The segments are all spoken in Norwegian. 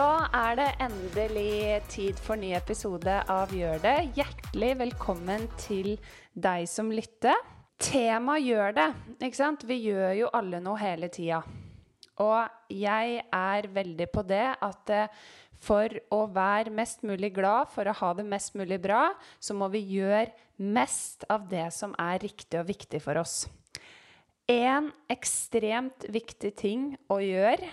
Da er det endelig tid for ny episode av Gjør det. Hjertelig velkommen til deg som lytter. Tema gjør det, ikke sant? Vi gjør jo alle noe hele tida. Og jeg er veldig på det at eh, for å være mest mulig glad, for å ha det mest mulig bra, så må vi gjøre mest av det som er riktig og viktig for oss. En ekstremt viktig ting å gjøre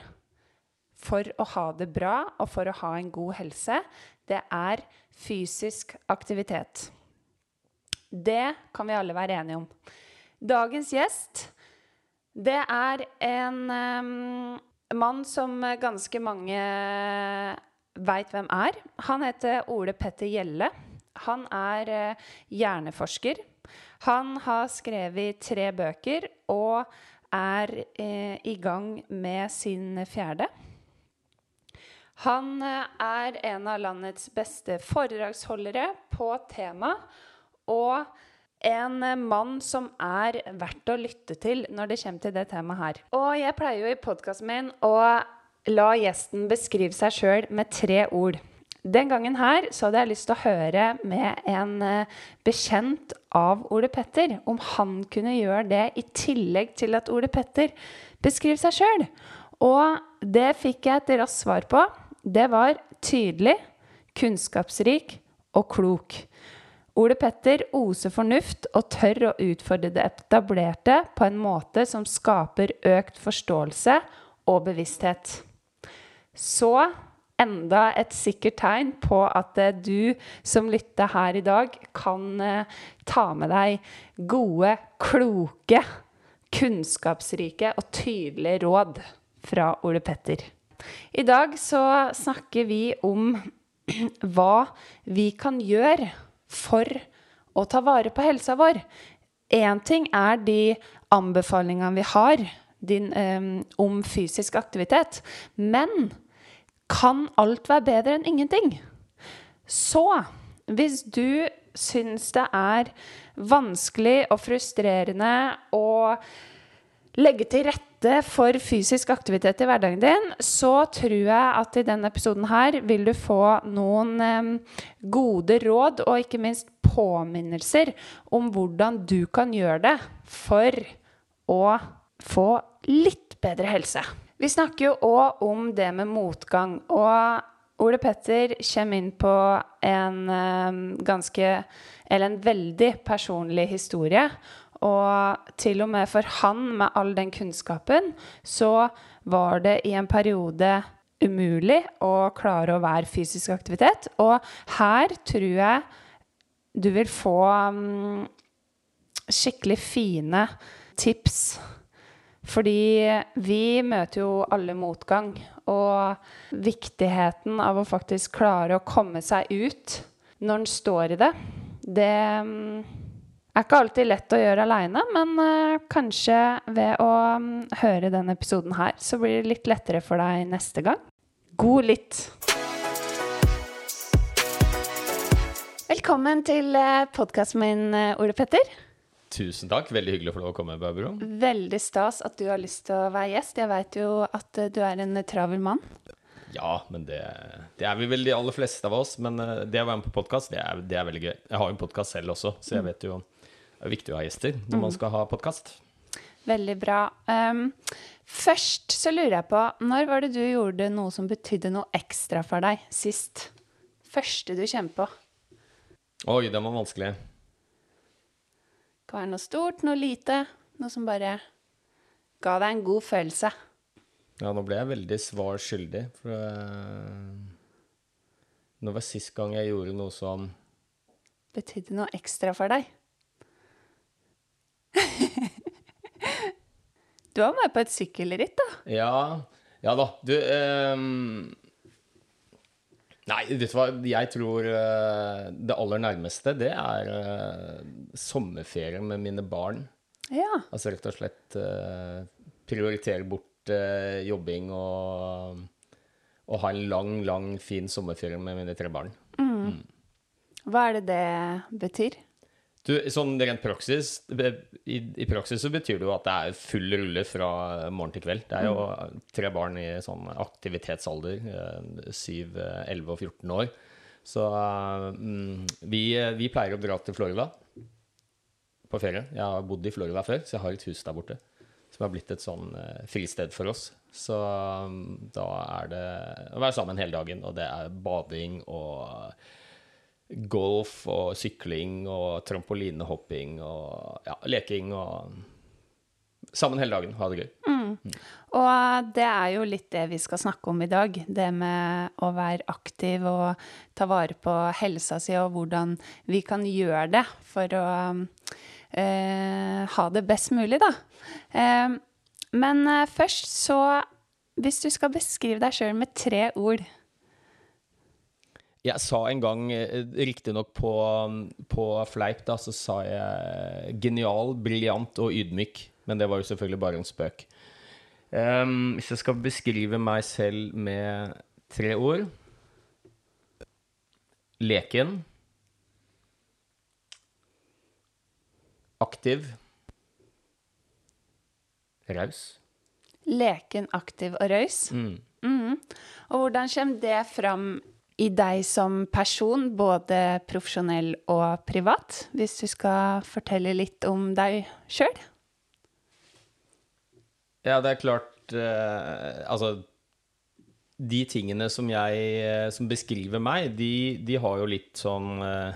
for å ha det bra og for å ha en god helse, det er fysisk aktivitet. Det kan vi alle være enige om. Dagens gjest, det er en um, mann som ganske mange veit hvem er. Han heter Ole Petter Gjelle. Han er uh, hjerneforsker. Han har skrevet tre bøker og er uh, i gang med sin fjerde. Han eh, er en av landets beste foredragsholdere på tema, og en eh, mann som er verdt å lytte til når det kommer til det temaet her. Og jeg pleier jo i podkasten min å la gjesten beskrive seg sjøl med tre ord. Den gangen her så hadde jeg lyst til å høre med en eh, bekjent av Ole Petter om han kunne gjøre det i tillegg til at Ole Petter beskriver seg sjøl. Og det fikk jeg et raskt svar på det var tydelig, kunnskapsrik og klok. Ole Petter oser fornuft og tør å utfordre det etablerte på en måte som skaper økt forståelse og bevissthet. Så enda et sikkert tegn på at eh, du som lytter her i dag, kan eh, ta med deg gode, kloke, kunnskapsrike og tydelige råd fra Ole Petter. I dag så snakker vi om hva vi kan gjøre for å ta vare på helsa vår. Én ting er de anbefalingene vi har din, um, om fysisk aktivitet. Men kan alt være bedre enn ingenting? Så hvis du syns det er vanskelig og frustrerende å legge til rette for fysisk aktivitet i hverdagen din, så tror jeg at i denne episoden her vil du få noen eh, gode råd og ikke minst påminnelser om hvordan du kan gjøre det for å få litt bedre helse. Vi snakker jo òg om det med motgang. Og Ole Petter kommer inn på en eh, ganske Eller en veldig personlig historie og til og med for han, med all den kunnskapen, så var det i en periode umulig å klare å være fysisk aktivitet. Og her tror jeg du vil få um, skikkelig fine tips. Fordi vi møter jo alle motgang. Og viktigheten av å faktisk klare å komme seg ut når en står i det, det um, er ikke alltid lett å gjøre aleine, men uh, kanskje ved å um, høre denne episoden her, så blir det litt lettere for deg neste gang. God lytt! Velkommen til uh, eh, podkasten min, uh, Ole Petter. Tusen takk. Veldig hyggelig å få lov å komme, Barbro. Veldig stas at du har lyst til å være gjest. Jeg veit jo at du er en travel mann. Ja, men det, det, er vi vel de aller fleste av oss. Men det å være med på podkast, det, det, er veldig gøy. Jeg har jo en podkast selv også, så jeg mm. vet jo det er viktig å ha gjester når man mm. skal ha podkast. Veldig bra. Um, først så lurer jeg på, når var det du gjorde noe som betydde noe ekstra for deg sist? Første du kommer på? Oi, den var vanskelig. Det kan være noe stort, noe lite. Noe som bare ga deg en god følelse. Ja, nå ble jeg veldig svar skyldig. For uh, Når var sist gang jeg gjorde noe som Betydde noe ekstra for deg? Du var med på et sykkelritt, da? Ja. Ja da. Du um, Nei, vet du hva. Jeg tror uh, det aller nærmeste, det er uh, sommerferie med mine barn. Ja. Altså rett og slett uh, prioritere bort jobbing og, og ha en lang, lang, fin sommerferie med mine tre barn. Mm. Mm. Hva er det det betyr? Du, sånn rent praksis, i, i, praksis så betyr det jo at det er full rulle fra morgen til kveld. Det er jo tre barn i sånn aktivitetsalder, 7, 11 og 14 år. Så um, vi, vi, pleier å dra til Florida på ferie. Jeg har bodd i Florida før, så jeg har et hus der borte. Som har blitt et sånn fristed for oss. Så um, da er det å være sammen hele dagen, og det er bading og golf og sykling og trampolinehopping og ja, leking og Sammen hele dagen. Ha det gøy. Mm. Og det er jo litt det vi skal snakke om i dag. Det med å være aktiv og ta vare på helsa si, og hvordan vi kan gjøre det for å eh, ha det best mulig, da. Eh, men eh, først så Hvis du skal beskrive deg sjøl med tre ord, jeg sa en gang, eh, riktignok på, på fleip, da, så sa jeg genial, briljant og ydmyk. Men det var jo selvfølgelig bare en spøk. Um, hvis jeg skal beskrive meg selv med tre ord Leken. Aktiv. Raus. Leken, aktiv og raus. Mm. Mm. Og hvordan kommer det fram i deg som person, både profesjonell og privat, hvis du skal fortelle litt om deg sjøl? Ja, det er klart eh, Altså, de tingene som jeg eh, Som beskriver meg, de, de har jo litt sånn eh,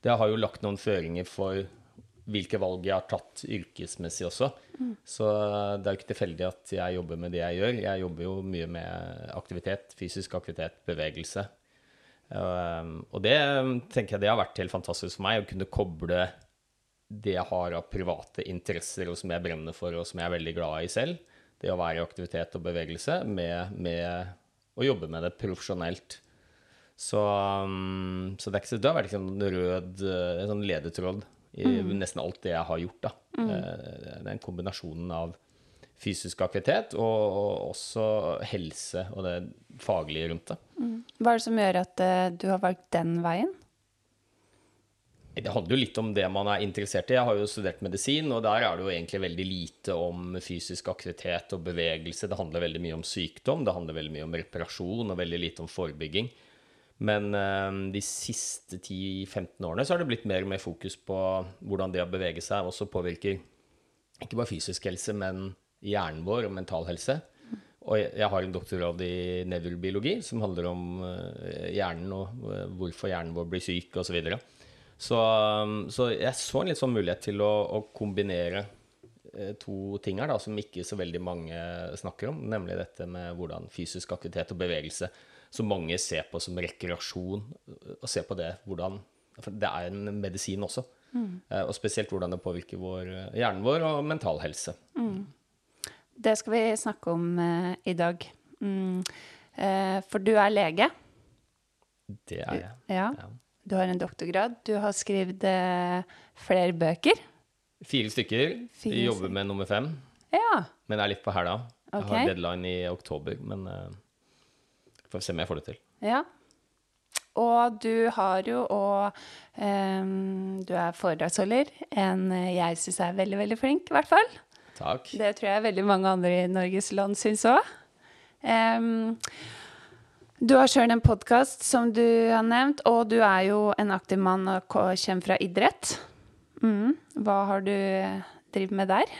Det har jo lagt noen føringer for hvilke valg jeg har tatt yrkesmessig også. Mm. Så det er jo ikke tilfeldig at jeg jobber med det jeg gjør. Jeg jobber jo mye med aktivitet, fysisk aktivitet, bevegelse. Um, og det tenker jeg det har vært helt fantastisk for meg, å kunne koble det jeg har av private interesser, og som jeg brenner for, og som jeg er veldig glad i selv, det å være i aktivitet og bevegelse, med, med å jobbe med det profesjonelt. Så, um, så det, ikke, det, har vært liksom en rød en sånn ledetråd i mm. nesten alt det jeg har gjort. Da. Mm. Den det er en kombinasjon av fysisk aktivitet, og, og, også helse og det faglige rundt det. Mm. Hva er det som gjør at uh, du har valgt den veien? Det handler jo litt om det man er interessert i. Jeg har jo studert medisin, og der er det jo egentlig veldig lite om fysisk aktivitet og bevegelse. Det handler veldig mye om sykdom, det handler veldig mye om reparasjon og veldig lite om forebygging. Men uh, de siste 10-15 årene så har det blitt mer og mer fokus på hvordan det å bevege seg også påvirker ikke bare fysisk helse, men hjernen vår og mental helse. Og jeg har en doktorgrad i nevrobiologi som handler om eh, hjernen og eh, hvorfor hjernen vår blir syk osv. Så, videre. så um, Så jeg så en litt sånn mulighet til å, å kombinere eh, to ting her da, som ikke så veldig mange snakker om, nemlig dette med hvordan fysisk aktivitet og bevegelse, som mange ser på som rekreasjon, og ser på det hvordan Det er en medisin også. Mm. Og spesielt hvordan det påvirker vår, hjernen vår og mental helse. Mm. Det skal vi snakke om uh, i dag. Mm. Uh, for du er lege. Det er jeg. Ja. ja. Du har en doktorgrad. Du har skrevet uh, flere bøker. Fire stykker. Fire jeg jobber med nummer fem. Ja. Men jeg er litt på hæla. Okay. Jeg har deadline i oktober, men får se om jeg får det til. Ja. Og du har jo òg um, Du er foredragsholder. En jeg syns er veldig, veldig flink, i hvert fall. Takk. Det tror jeg veldig mange andre i Norges land syns òg. Um, du har sjøl en podkast som du har nevnt, og du er jo en aktiv mann og kommer fra idrett. Mm. Hva har du drevet med der?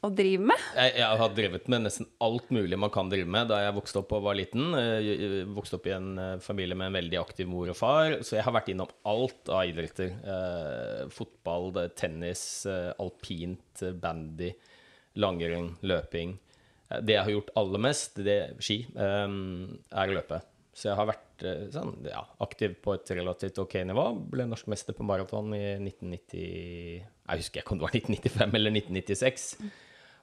Og driver med? Jeg, jeg, har drevet med nesten alt mulig man kan drive med da jeg vokste opp og var liten. Jeg vokste opp i en eh, familie med en veldig aktiv mor og far, så jeg har vært innom alt av idretter. Eh, fotball, tennis, eh, alpint, bandy langrenn, løping. Eh, det jeg har gjort aller mest, det ski, um, er å løpe. Så jeg har vært uh, sånn, ja, aktiv på et relativt ok nivå. Ble norsk mester på maraton i 1990 Jeg husker ikke om det var 1995 eller 1996.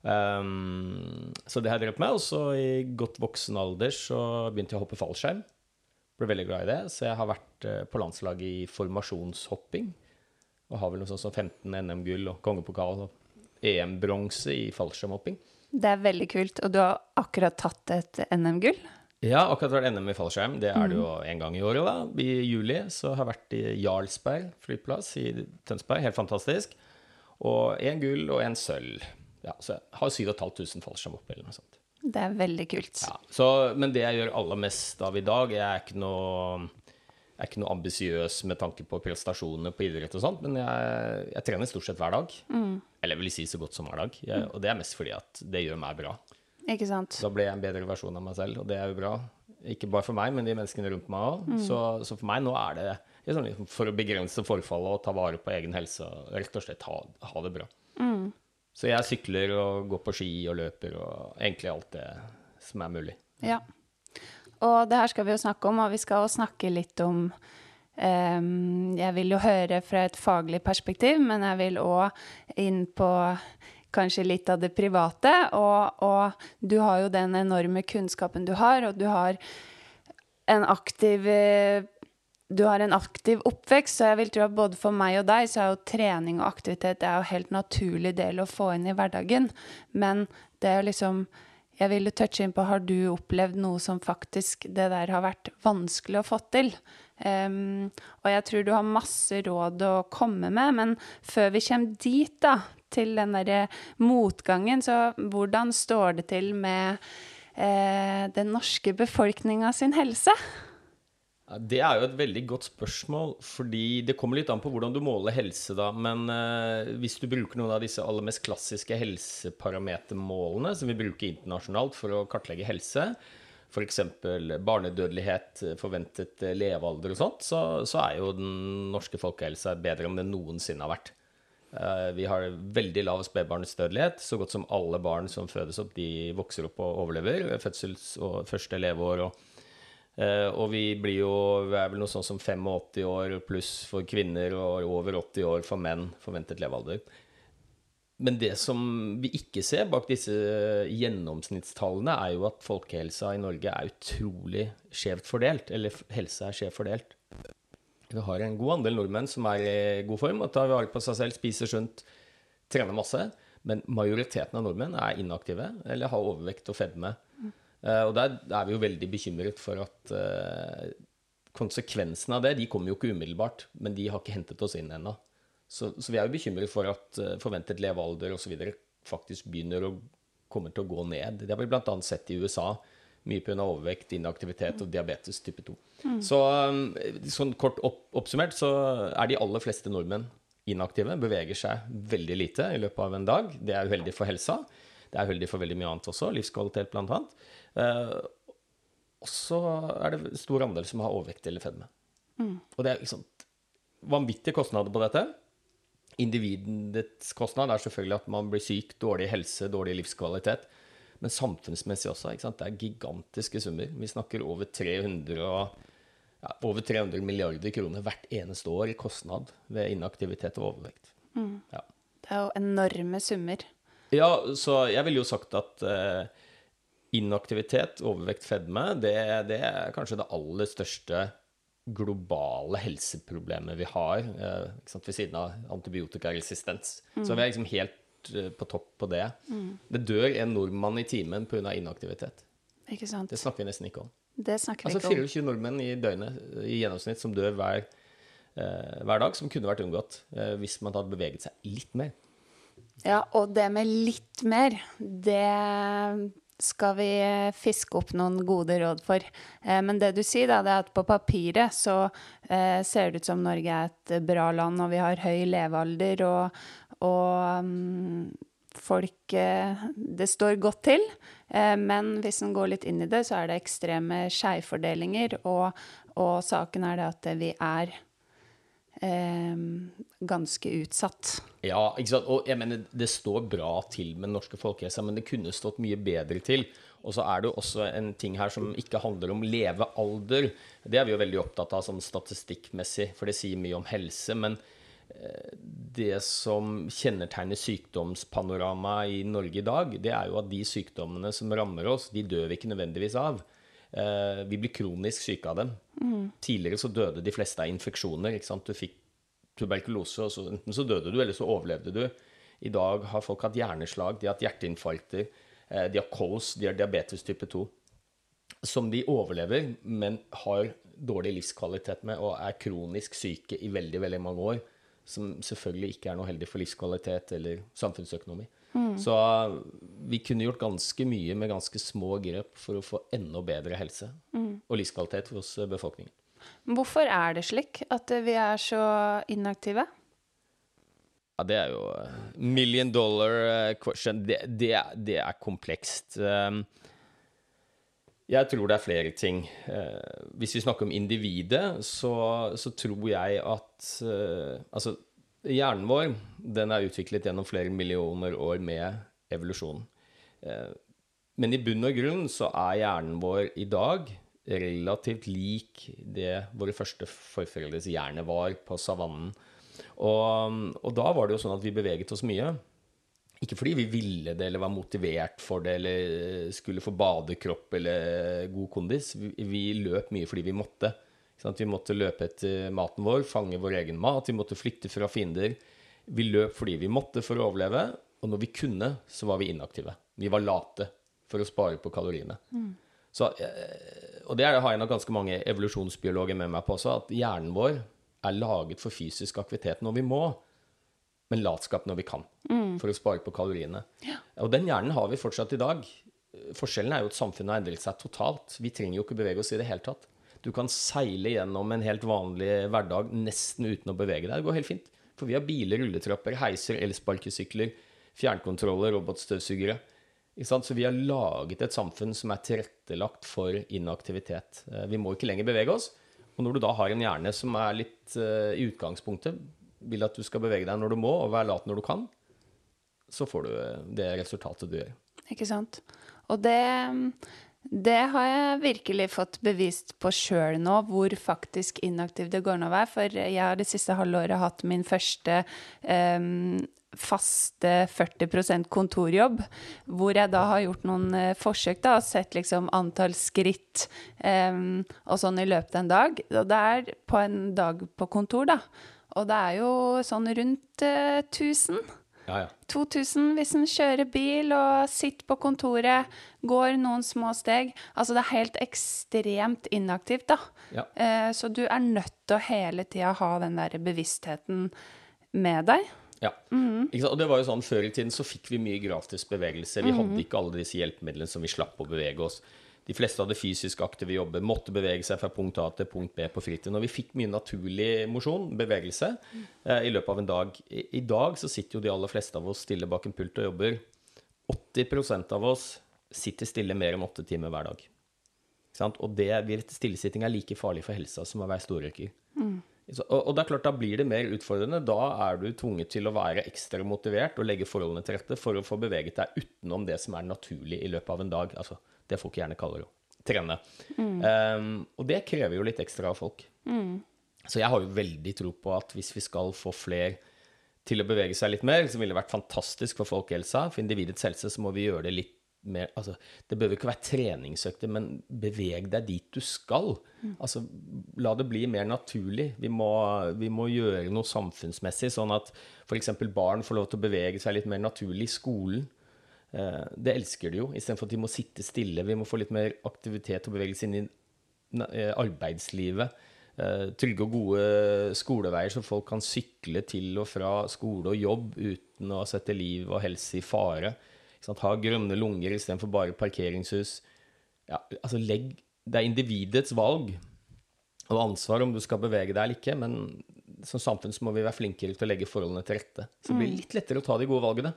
Um, så det har jeg drevet med. Og så i godt voksen alder så begynte jeg å hoppe fallskjerm. Ble veldig glad i det. Så jeg har vært uh, på landslaget i formasjonshopping. Og har vel noe sånt som 15 NM-gull og kongepokal og EM-bronse i fallskjermhopping. Det er veldig kult. Og du har akkurat tatt et NM-gull. Ja, akkurat vært NM i fallskjerm. Det er det jo en gang i året, da. I juli så har jeg vært i Jarlsberg flyplass i Tønsberg. Helt fantastisk. Og én gull og én sølv. Ja, så jeg har 7500 fallskjermhopp eller noe sånt. Det er veldig kult. Ja, så, men det jeg gjør aller mest av i dag Jeg er ikke noe, jeg er ikke noe ambisiøs med tanke på prestasjoner på idrett og sånt, men jeg, jeg trener stort sett hver dag. Eller jeg vil si så godt som hver dag. Jeg, og det er mest fordi at det gjør meg bra. Ikke sant? Da ble jeg en bedre versjon av meg selv, og det er jo bra. Ikke bare for meg, men de menneskene rundt meg òg. Så, så for meg nå er det liksom, liksom, for å begrense forfallet og ta vare på egen helse og rett og slett ha, ha det bra. Så jeg sykler og går på ski og løper og egentlig alt det som er mulig. Ja. Og det her skal vi jo snakke om, og vi skal også snakke litt om um, Jeg vil jo høre fra et faglig perspektiv, men jeg vil òg inn på kanskje litt av det private. Og, og du har jo den enorme kunnskapen du har, og du har en aktiv du har en aktiv oppvekst, så jeg vil tro at både for meg og deg så er jo trening og aktivitet det er jo helt naturlig del å få inn i hverdagen. Men det er jo liksom Jeg vil touche inn på Har du opplevd noe som faktisk det der har vært vanskelig å få til? Um, og jeg tror du har masse råd å komme med, men før vi kommer dit, da, til den derre motgangen, så hvordan står det til med eh, den norske befolkninga sin helse? Det er jo et veldig godt spørsmål, fordi det kommer litt an på hvordan du måler helse, da. Men eh, hvis du bruker noen av disse aller mest klassiske helseparametermålene som vi bruker internasjonalt for å kartlegge helse, f.eks. barnedødelighet, forventet levealder og sånt, så, så er jo den norske folkehelsa bedre enn den noensinne har vært. Eh, Vi har veldig lav spedbarnsdødelighet. Så godt som alle barn som fødes opp, de vokser opp og overlever fødsels- og første leveår. og Eh, og vi blir jo vi er vel noe sånn som 85 år pluss for kvinner og over 80 år for menn forventet levealder. Men det som vi ikke ser bak disse gjennomsnittstallene, er jo at folkehelsa i Norge er utrolig skjevt fordelt. Eller helse er skjevt fordelt. Vi har en god andel nordmenn som er i god form og tar vare på seg selv, spiser sunt, trener masse. Men majoriteten av nordmenn er inaktive eller har overvekt og fedme. Eh, og der er vi jo veldig bekymret for at konsekvensen konsekvensene av det de kommer jo ikke umiddelbart, men de har ikke hentet oss inn ennå. Så, så vi er jo bekymret for at eh, forventet levealder osv. faktisk begynner å kommer til å gå ned. Det har vi bl.a. sett i USA. Mye pga. overvekt, inaktivitet og diabetes type 2. Så eh, sånn kort opp, oppsummert så er de aller fleste nordmenn inaktive, beveger seg veldig lite i løpet av en dag. Det er uheldig for helsa. Det er uheldig for veldig mye annet også, livskvalitet blant annet. Eh, og så er det stor andel som har overvekt eller fedme. Og det er liksom vanvittige kostnader på dette. Individets kostnad er selvfølgelig at man blir syk, dårlig helse, dårlig livskvalitet. Men samfunnsmessig også. Ikke sant? Det er gigantiske summer. Vi snakker over 300, og, ja, over 300 milliarder kroner hvert eneste år i kostnad ved inaktivitet og overvekt. Ja. Det er jo enorme summer. Ja, så jeg ville jo sagt at eh, inaktivitet, overvekt, fedme, det, det er kanskje det aller største globale helseproblemet vi har, eh, ved siden av antibiotikaresistens. Så vi er liksom helt eh, på topp på det. Det dør en nordmann i timen pga. inaktivitet. Ikke sant? Det snakker vi nesten ikke om. Det snakker vi Altså ikke om. 24 nordmenn i døgnet i gjennomsnitt som dør hver, eh, hver dag, som kunne vært unngått eh, hvis man hadde beveget seg litt mer. Ja, og det med litt mer, det skal vi fiske opp noen gode råd for. Eh, men det du sier, da, det er at på papiret så eh, ser det ut som Norge er et bra land, og vi har høy levealder, og, og mm, folk eh, Det står godt til. Eh, men hvis en går litt inn i det, så er det ekstreme skjevfordelinger, og, og saken er det at vi er eh, ganske utsatt. Ja, ikke sant? og jeg mener det står bra til med den norske folkehelsa, men det kunne stått mye bedre til. Og så er det jo også en ting her som ikke handler om levealder. Det er vi jo veldig opptatt av sånn statistikkmessig, for det sier mye om helse. Men eh, det som kjennetegner sykdomspanoramaet i Norge i dag, det er jo at de sykdommene som rammer oss, de dør vi ikke nødvendigvis av. Eh, Vi blir kronisk syke av dem. Tidligere så døde de fleste av infeksjoner. Du fikk tuberkulose, og så, enten så døde du, eller så overlevde du. I dag har folk hatt hjerneslag, de har hatt hjerteinfarkter, eh, de har kols, de har diabetes type 2. som de overlever, men har dårlig livskvalitet med og er kronisk syke i veldig, veldig mange år. Som selvfølgelig ikke er noe heldig for livskvalitet eller samfunnsøkonomi. Så vi kunne gjort ganske mye med ganske små grep for å få enda bedre helse og livskvalitet hos befolkningen. Hvorfor er det slik at vi er så inaktive? Ja, det er jo eh, million dollar eh, question. Det, det, det er komplekst. Um, Jeg tror det er flere ting. Eh, Hvis vi snakker om individet, så, så tror jeg at eh, Altså, hjernen vår den er utviklet gjennom flere millioner år med evolusjon. Eh, Men i bunn og grunn så er hjernen vår i dag relativt lik det våre første forfedres hjerne var på savannen. Og, og da var det jo sånn at vi beveget oss mye. Ikke fordi vi ville det eller var motivert for det eller skulle få badekropp eller god kondis. Vi, vi løp mye fordi vi måtte. Vi måtte løpe etter maten vår, fange vår egen mat, vi måtte flykte fra fiender. Vi løp fordi vi måtte for å overleve, og når vi kunne, så var vi inaktive. Vi var late for å spare på kaloriene. Så, eh, og det har jeg nok ganske mange evolusjonsbiologer med meg på også, at hjernen vår er laget for fysisk aktivitet når vi må, men latskap når vi kan, for å spare på kaloriene. Og den hjernen har vi fortsatt i dag. Forskjellen er jo at samfunnet har endret seg totalt. Vi trenger jo ikke bevege oss i det hele tatt. Du kan seile gjennom en helt vanlig hverdag nesten uten å bevege deg. Det går helt fint. For vi har biler, rulletrapper, heiser, elsparkesykler, fjernkontroller, robotstøvsugere. Så vi har laget et samfunn som er tilrettelagt for inaktivitet. Eh, Vi må ikke lenger bevege oss. Og når du da har en hjerne som er litt uh, i utgangspunktet vil at du skal bevege deg når du må, og være lat når du kan, så får du eh, det resultatet du gjør. Ikke sant? Og det, det har jeg virkelig fått bevist på sjøl nå, hvor faktisk inaktiv det går an å være. For jeg har det siste halvåret hatt min første um, faste 40% kontorjobb, hvor jeg da har gjort noen eh, forsøk da, og sett liksom antall skritt um, og sånn i løpet av en dag. Og det er på en dag på kontor, da. Og det er jo sånn rundt uh, 1000. Ja, ja. 2000 hvis en kjører bil og sitter på kontoret, går noen små steg. Altså det er helt ekstremt inaktivt, da. Ja. Eh, så du er nødt til å hele tida ha den der bevisstheten med deg. Ja. Ikke sant? Og det var jo sånn, Før i tiden så fikk vi mye gratis bevegelse. Vi hadde ikke alle disse hjelpemidlene som vi slapp å bevege oss. De fleste hadde fysisk aktive jobber, måtte bevege seg fra punkt A til punkt B på fritiden. Og vi fikk mye naturlig mosjon, bevegelse, eh, i løpet av en dag. I, dag så sitter jo de aller fleste av oss stille bak en pult og jobber. 80% av oss sitter stille mer enn åtte timer hver dag. Og det, stillesitting er like farlig for helsa som å være storrøyker. Mm. Og det er klart, da blir det mer utfordrende. Da er du tvunget til å være ekstra motivert og legge forholdene til rette for å få beveget deg utenom det som er naturlig i løpet av en dag. Altså det folk gjerne kaller å trene. Um, og det krever jo litt ekstra av folk. Så jeg har jo veldig tro på at hvis vi skal få flere til å bevege seg litt mer, så ville det vært fantastisk for folkehelsa. For individets helse så må vi gjøre det litt mer altså, Det jo ikke være treningsøkter, men beveg deg dit du skal. Altså, la det bli mer naturlig. Vi må, vi må gjøre noe samfunnsmessig, sånn at f.eks. barn får lov til å bevege seg litt mer naturlig i skolen. Eh, Det elsker de jo, istedenfor at de må sitte stille. Vi må få litt mer aktivitet og bevegelse inn i eh, arbeidslivet. Eh, Trygge og gode skoleveier, så folk kan sykle til og fra skole og jobb uten å sette liv og helse i fare. Ha grønne lunger istedenfor bare parkeringshus. Ja, altså legg, det er individets valg og ansvar om du skal bevege deg eller ikke, men som samfunn så må vi være flinkere til å legge forholdene til rette. Så det blir litt lettere å ta de gode valgene.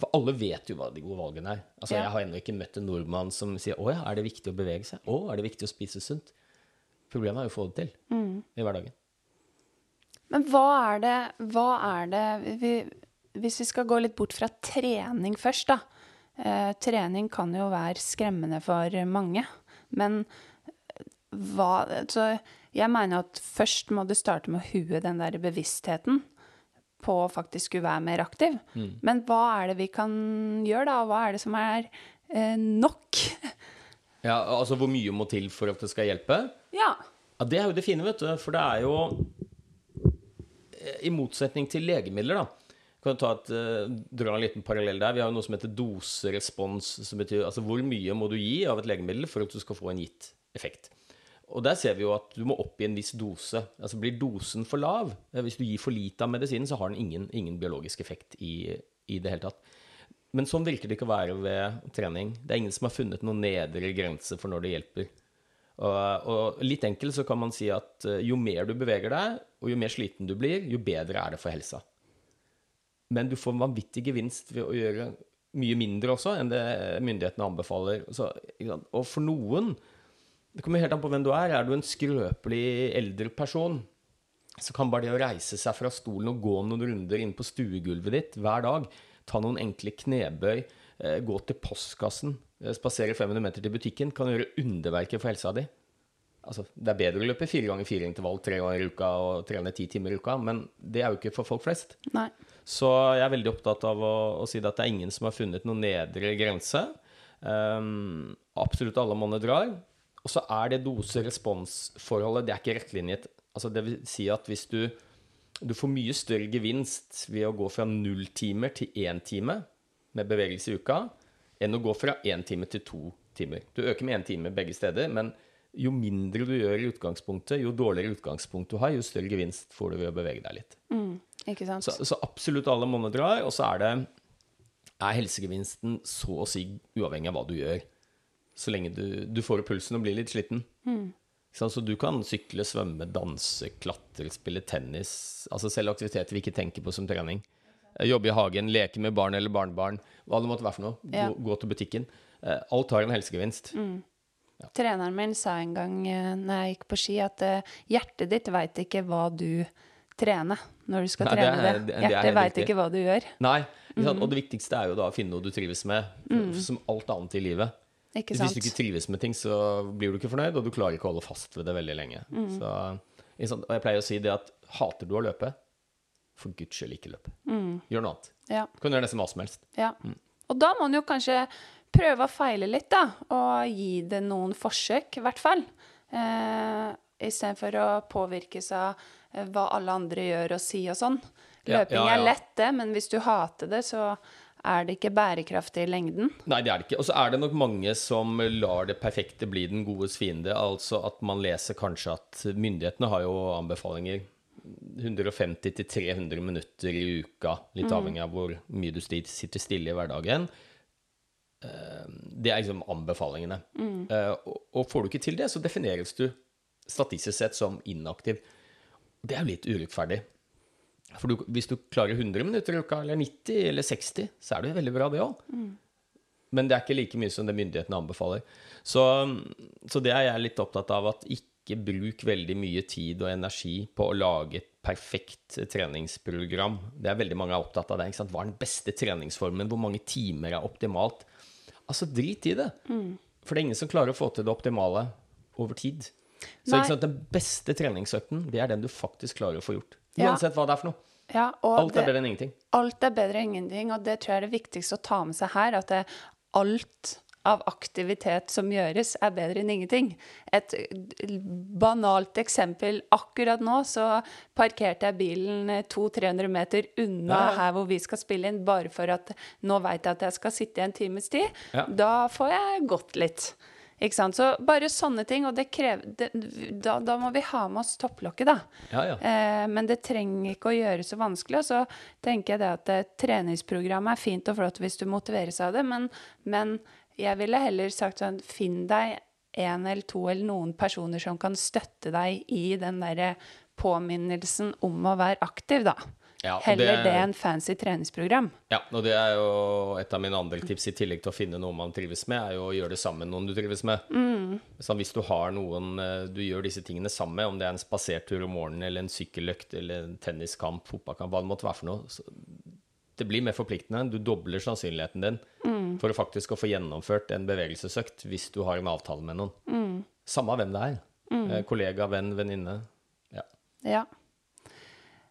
For alle vet jo hva de gode valgene er. Altså, Ja. Jeg har ennå ikke møtt en nordmann som sier 'Å ja, er det viktig å bevege seg?' 'Å, er det viktig å spise sunt?' Problemet er jo å få det til i hverdagen. Men hva er det, hva er det vi, Hvis vi skal gå litt bort fra trening først, da. Eh, trening kan jo være skremmende for mange. Men hva Så jeg mener at først må du starte med å hue den der bevisstheten på å faktisk skulle være mer aktiv. Men hva er det vi kan gjøre, da? Hva er det som er eh, nok? Ja, altså Hvor mye må til for at det skal hjelpe? ja. Ja, Det er jo det fine, vet du. For det er jo eh, I motsetning til legemidler, da. Kan ta et, eh, dra en liten parallell der. Vi har jo noe som heter doserespons, som betyr altså hvor mye må du gi av et legemiddel for at du skal få en gitt effekt. Og der ser vi jo at du må opp i en viss dose. Altså blir dosen for lav, eh, hvis du gir for lite av medisinen, så har den ingen, ingen biologisk effekt i, i det hele tatt. Men sånn virker det ikke å være ved trening. Det er ingen som har funnet noen nedre grense for når det hjelper. Og, og litt enkelt så kan man si at eh, jo mer du beveger deg, og jo mer sliten du blir, jo bedre er det for helsa. Men du får vanvittig gevinst ved å gjøre mye mindre også enn det myndighetene anbefaler. Så, og for noen Det kommer helt an på hvem du er. Er du en skrøpelig eldre person, så kan bare det å reise seg fra stolen og gå noen runder inn på stuegulvet ditt hver dag, ta noen enkle knebøy, eh, gå til postkassen, eh, spasere 500 meter til butikken, kan gjøre underverker for helsa di. Altså, det er bedre å løpe fire ganger fire intervall tre ganger i uka og trene ti timer i uka, men det er jo ikke for folk flest. Nei. Så jeg er veldig opptatt av å, å si at det er ingen som har funnet noen nedre grense. Um, absolutt alle monner drar. Og så er det dose-respons-forholdet det er ikke rettlinjet. Altså det vil si at hvis du, du får mye større gevinst ved å gå fra null timer til én time med bevegelse i uka, enn å gå fra én time til to timer. Du øker med én time begge steder, men jo mindre du gjør i utgangspunktet, jo dårligere utgangspunkt du har, jo større gevinst får du ved å bevege deg litt. Mm, ikke sant? Så, så absolutt alle monner drar, og så er det er helsegevinsten så å si uavhengig av hva du gjør. Så lenge du, du får opp pulsen og blir litt sliten. Så du kan sykle, svømme, danse, klatre, spille tennis. Altså selv aktiviteter vi ikke tenker på som trening. Eh, Jobbe i hagen, leke med barn eller barnebarn, hva det måtte være for noe. Ja. Gå, gå til butikken. Eh, Alt har en helsegevinst. Treneren min sa en gang eh, når jeg gikk på ski, at hjertet ditt veit ikke hva du trener når du skal Nei, trene er- det. det- det er Hjertet veit ikke hva du gjør. Nei, mm og det viktigste er jo da å finne noe du trives med, som alt annet i livet. Ikke Hvis du ikke trives med ting, så blir du ikke fornøyd, og du klarer ikke å holde fast ved det veldig lenge. Mm. Så, og jeg pleier å si det at hater du å løpe, for guds skyld ikke løp. Mm. Gjør noe annet. Ja. Du kan gjøre nesten hva som helst. Ja. Mm. Og da må man jo kanskje prøve å feile litt, da. Og gi det noen forsøk, i hvert fall. Eh, Istedenfor å påvirkes av eh, hva alle andre gjør og sier og sånn. Løping ja. er lett, det, men hvis du hater det, så er det ikke bærekraftig i lengden. Nei, det er det ikke. Og så er det nok mange som lar det perfekte bli den godes fiende. Altså at man leser kanskje at myndighetene har jo anbefalinger 150 til 300 minutter i uka, litt avhengig av hvor mye du sitter stille i hverdagen. Eh, Det er liksom anbefalingene. Mm. Og og får du ikke til det, så defineres du statistisk sett som inaktiv. Det er jo litt urettferdig. For du, hvis du klarer 100 minutter i uka, eller 90 eller 60, så er det jo veldig bra, det òg. Men det er ikke like mye som det myndighetene anbefaler. Så, så det er jeg litt opptatt av, at ikke bruk veldig mye tid og energi på å lage et perfekt treningsprogram. Det er veldig mange er opptatt av det. Hva er den beste treningsformen? Hvor mange timer er optimalt? Altså, drit i det. For det er ingen som klarer å få til det optimale over tid. Så den beste treningsøkten, det er den du faktisk klarer å få gjort. Uansett hva det er for noe. Ja, Alt er bedre enn ingenting. Alt er bedre enn ingenting, og det tror jeg er det viktigste å ta med seg her. At det, alt av aktivitet som gjøres, er bedre enn ingenting. Et banalt eksempel. Akkurat nå så parkerte jeg bilen eh, 200-300 meter unna ja. her hvor vi skal spille inn, bare for at nå veit jeg at jeg skal sitte i en times tid. Ja. Da får jeg gått litt. Ikke sant? Så bare sånne ting, og det krever det, da, da må vi ha med oss topplokket, da. Ja, ja. Eh, men det trenger ikke å gjøre så vanskelig. Og så tenker jeg det at eh, treningsprogrammet er fint og flott hvis du motiveres av det, men, men jeg ville heller sagt sånn Finn deg en eller to eller noen personer som kan støtte deg i den derre påminnelsen om å være aktiv, da. Ja, heller det- det enn fancy treningsprogram. Ja, og det er jo et av mine andre tips, i tillegg til å finne noe man trives med, er jo å gjøre det sammen med noen du trives med. Så hvis du har noen eh, du gjør disse tingene sammen med, om det er en spasertur om morgenen, eller en sykkeløkt, eller en tenniskamp, fotballkamp, hva det måtte være for noe, det blir mer forpliktende. Du dobler sannsynligheten din for å faktisk å få gjennomført en bevegelsesøkt hvis du har en avtale med noen. Samme hvem det er. Mm. Kollega, venn, venninne. Ja. Ja.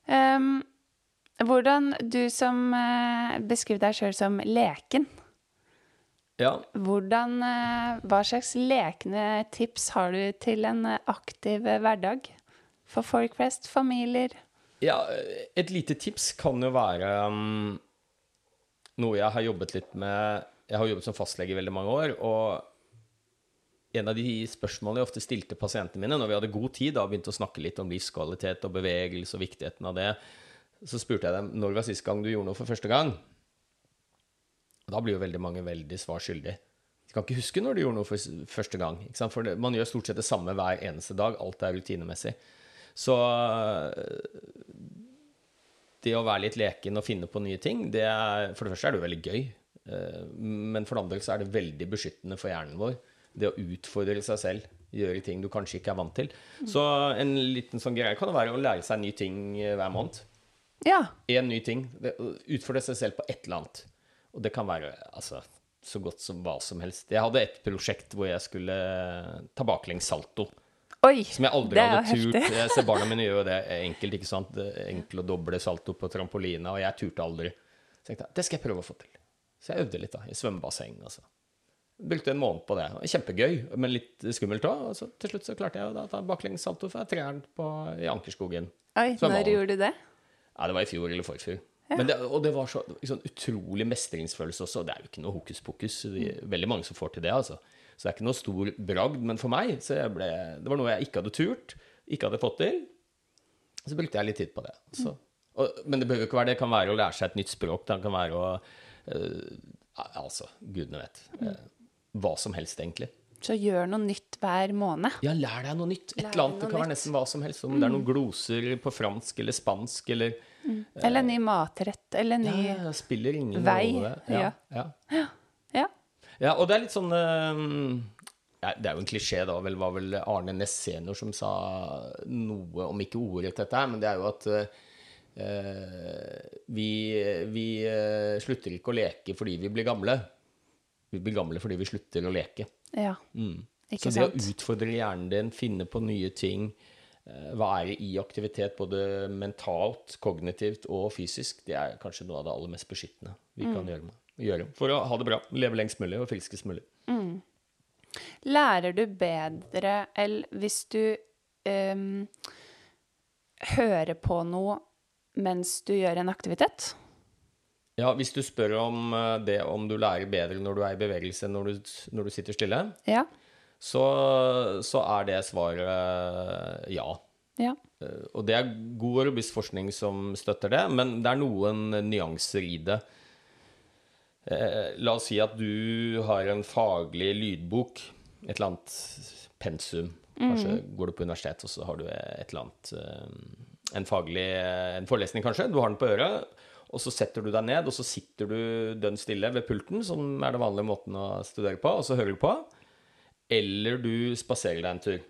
Ehm, hvordan du som eh, beskriver deg sjøl som leken, ja. hvordan, eh, hva slags lekne tips har du til en eh, aktiv hverdag? For folk flest, familier? Ja, et lite tips kan jo være um, noe jeg har jobbet litt med Jeg har jobbet som fastlege i veldig mange år, og en av de spørsmålene jeg ofte stilte pasientene mine når vi hadde god tid, da begynte å snakke litt om livskvalitet og bevegelse og viktigheten av det, så spurte jeg dem når var sist gang du gjorde noe for første gang. Og da blir jo veldig mange veldig svar skyldig. De kan ikke huske når de gjorde noe for første gang. For det, man gjør stort sett det samme hver eneste dag. Alt er rutinemessig. Så det å være litt leken og finne på nye ting, det er, for det første er det jo veldig gøy. Eh, Men for det andre så er det veldig beskyttende for hjernen vår. Det å utfordre seg selv, gjøre ting du kanskje ikke er vant til. Så en liten sånn greie kan være å lære seg nye ting eh, hver måned. Ja. En ny ting. Utfordre seg selv på et eller annet. Og det kan være altså, så godt som hva som helst. Jeg hadde et prosjekt hvor jeg skulle ta baklengs salto. Oi, Som jeg aldri hadde turt. heftig. Jeg ser barna mine gjøre det enkelt. ikke sant? Enkelt å doble salto på trampoline, og jeg turte aldri. Så jeg tenkte det skal jeg prøve å få til. Så jeg øvde litt da, i svømmebasseng. Altså. Brukte en måned på det. Kjempegøy, men litt skummelt òg. Og så til slutt så klarte jeg å ta baklengs salto fra treeren i Ankerskogen. Oi, når gjorde du det? Ja, det var i fjor eller forfjor. Men det, og det var så sånn utrolig mestringsfølelse også. Det er jo ikke noe hokus pokus. Er veldig mange som får til det, altså. Så det er ikke noe stor bragd. Men for meg så ble, det var noe jeg ikke hadde turt, ikke hadde fått til. Så brukte jeg litt tid på det. Så, og, men det behøver ikke være det. Det kan være å lære seg et nytt språk. Det kan være å eh, Altså, gudene vet. Eh, hva som helst, egentlig. Så gjør noe nytt hver måned. Ja, lær deg noe nytt. Et eller annet. Det kan være nesten hva som helst. Om det er noen gloser på fransk eller spansk eller Eller ny matrett, eller en ny Ja, ja, spiller ingen Vei. Ja, ja. Ja. ja, og det er litt sånn eh, Det er jo en klisjé, da. Vel, var vel Arne Næss senior som sa noe, om ikke ordet dette her, men det er jo at uh, vi, vi uh, slutter ikke å leke fordi vi blir gamle. Vi blir gamle fordi vi slutter å leke. Ja. Mm. Ikke Så det sant? å utfordre hjernen din, finne på nye ting, eh, være i aktivitet både mentalt, kognitivt og fysisk, det er kanskje noe av det aller mest beskyttende vi Mm. kan gjøre, med, gjøre for å ha det bra, leve lengst mulig og friskest mulig. Lærer du bedre eller hvis du um, hører på noe mens du gjør en aktivitet? Ja, hvis du spør om eh, det om du lærer bedre når du er i bevegelse enn når du, når du sitter stille, Ja. så, så er det svaret eh, ja. Ja. Eh, Og det er god og robust forskning som støtter det, men det er noen nyanser i det. La oss si at du har en faglig lydbok, et eller annet pensum. Kanskje går du på universitet, og så har du et eller annet En faglig en forelesning, kanskje. Du har den på øret. Og så setter du deg ned, og så sitter du dønn stille ved pulten, som er den vanlige måten å studere på, og så hører du på. Eller du spaserer deg en tur.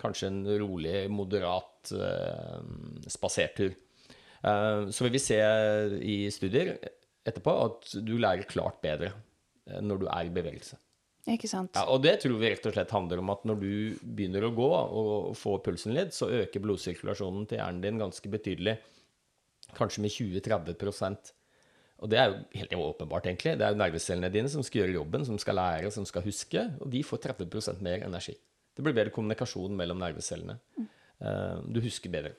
Kanskje en rolig, moderat eh, spasertur. Eh, så vil vi se i studier etterpå at du lærer klart bedre eh, når du er i bevegelse. Ikke sant? Ja, og det tror vi rett og slett handler om at når du begynner å gå og får pulsen litt, så øker blodsirkulasjonen til hjernen din ganske betydelig. Kanskje med 20-30 Og det er jo helt åpenbart, egentlig. Det er jo nervecellene dine som skal gjøre jobben, som skal lære, som skal huske, og de får 30% mer energi. Det blir bedre kommunikasjon mellom nervecellene. Eh, Du husker bedre.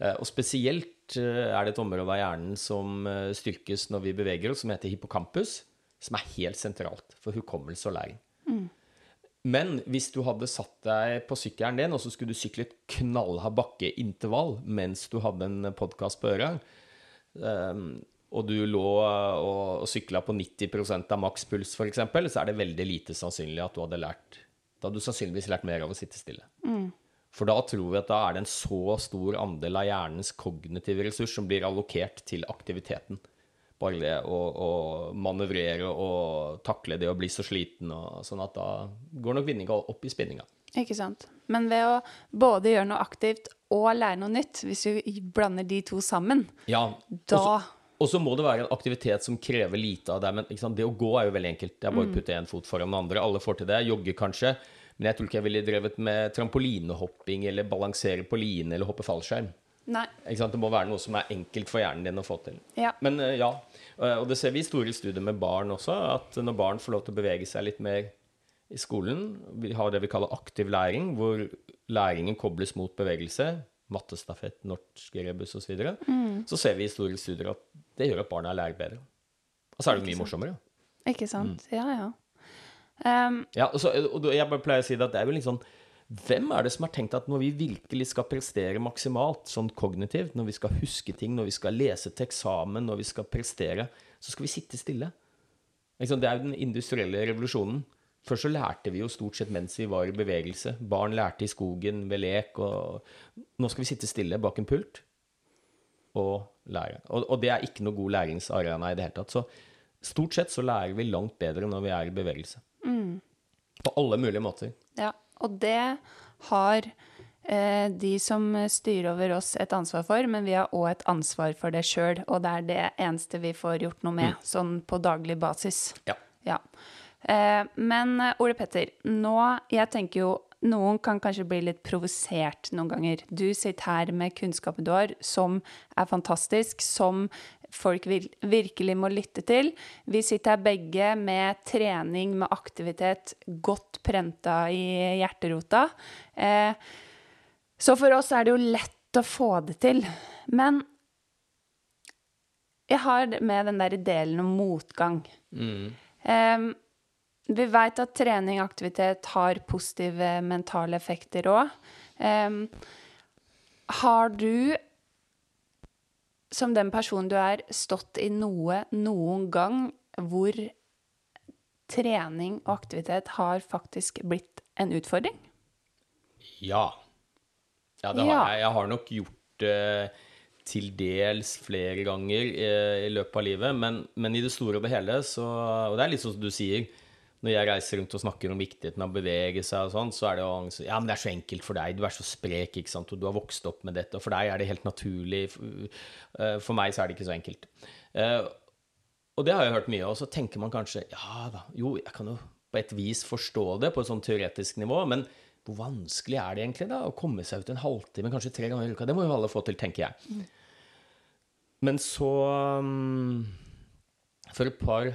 Eh, Og spesielt eh, er det et område av hjernen som styrkes når vi beveger oss, som heter hippocampus, som er helt sentralt for hukommelse og læring. Men hvis du hadde satt deg på sykkelen din, og så skulle du sykle et knallhard bakkeintervall mens du hadde en podkast på øret, ehm, og du lå og, og sykla på 90% av makspuls f.eks., så er det veldig lite sannsynlig at du hadde lært Da hadde du sannsynligvis lært mer av å sitte stille. For da tror vi at da er det en så stor andel av hjernens kognitive ressurs som blir allokert til aktiviteten. Bare det å, å manøvrere og takle det å bli så sliten, og sånn at da går nok vinninga opp i spinninga. Ikke sant? Men ved å både gjøre noe aktivt og lære noe nytt, hvis du blander de to sammen, Ja, da også- Og så må det være en aktivitet som krever lite av deg. Men det å gå er jo veldig enkelt. Det er bare å putte én fot foran den andre. Alle får til det. Jogge kanskje. Men jeg tror ikke jeg ville drevet med trampolinehopping eller balansere på line eller hoppe fallskjerm. Det må være noe som er enkelt for hjernen din å få til. Ja. Men eh, ja, Eh, og det ser vi i store studier med barn også, at når barn får lov til å bevege seg litt mer i skolen, vi har det vi kaller aktiv læring, hvor læringen kobles mot bevegelse, mattestafett, norsk rebus osv., så, videre, så ser vi i store studier at det gjør at barna lærer bedre. Og så er det Ikke mye sant. morsommere. Ikke sant? Ja, ja. Um, Ja, og så, og jeg bare pleier å si det at det er jo litt sånn Hvem er det som har tenkt at når vi virkelig skal prestere maksimalt, sånn kognitivt, når vi skal huske ting, når vi skal lese til eksamen, når vi skal prestere, så skal vi sitte stille? Det er jo den industrielle revolusjonen. Først så lærte vi jo stort sett mens vi var i bevegelse. Barn lærte i skogen ved lek, og nå skal vi sitte stille bak en pult og lære. Og, og det er ikke noe god læringsarena i det hele tatt. Så stort sett så lærer vi langt bedre når vi er i bevegelse. På alle mulige måter. Ja, og det har eh, de som styrer over oss et ansvar for, men vi har òg et ansvar for det sjøl, og det er det eneste vi får gjort noe med, sånn på daglig basis. Ja. Ja. Eh, men eh, Ole Petter, nå Jeg tenker jo noen kan kanskje bli litt provosert noen ganger. Du sitter her med kunnskapen du har, som er fantastisk, som folk vil, virkelig må lytte til. Vi sitter her begge med trening, med aktivitet godt prenta i hjerterota. Eh, så for oss er det jo lett å få det til. Men jeg har med den der delen om motgang. Em, vi vet at trening og aktivitet har positive mentale effekter òg. har du, som den personen du er, stått i noe noen gang hvor trening og aktivitet har faktisk blitt en utfordring? Ja. Ja, det har Ja. jeg. Jeg har nok gjort det til dels flere ganger eh, i løpet av livet, men, men i det store og det hele så Og det er litt sånn som du sier. Når jeg reiser rundt og snakker om viktigheten av å bevege seg og sånn, så er det jo angst. Ja, men det er så enkelt for deg. Du er så sprek, ikke sant, og du har vokst opp med dette. Og for deg er det helt naturlig. Eh, For meg så er det ikke så enkelt. Eh, Og det har jeg hørt mye, og så tenker man kanskje Ja da, jo, jeg kan jo på et vis forstå det på et sånn teoretisk nivå, men hvor vanskelig er det egentlig da å komme seg ut en halvtime, kanskje tre ganger i uka? Det må jo alle få til, tenker jeg. Men så um, For et par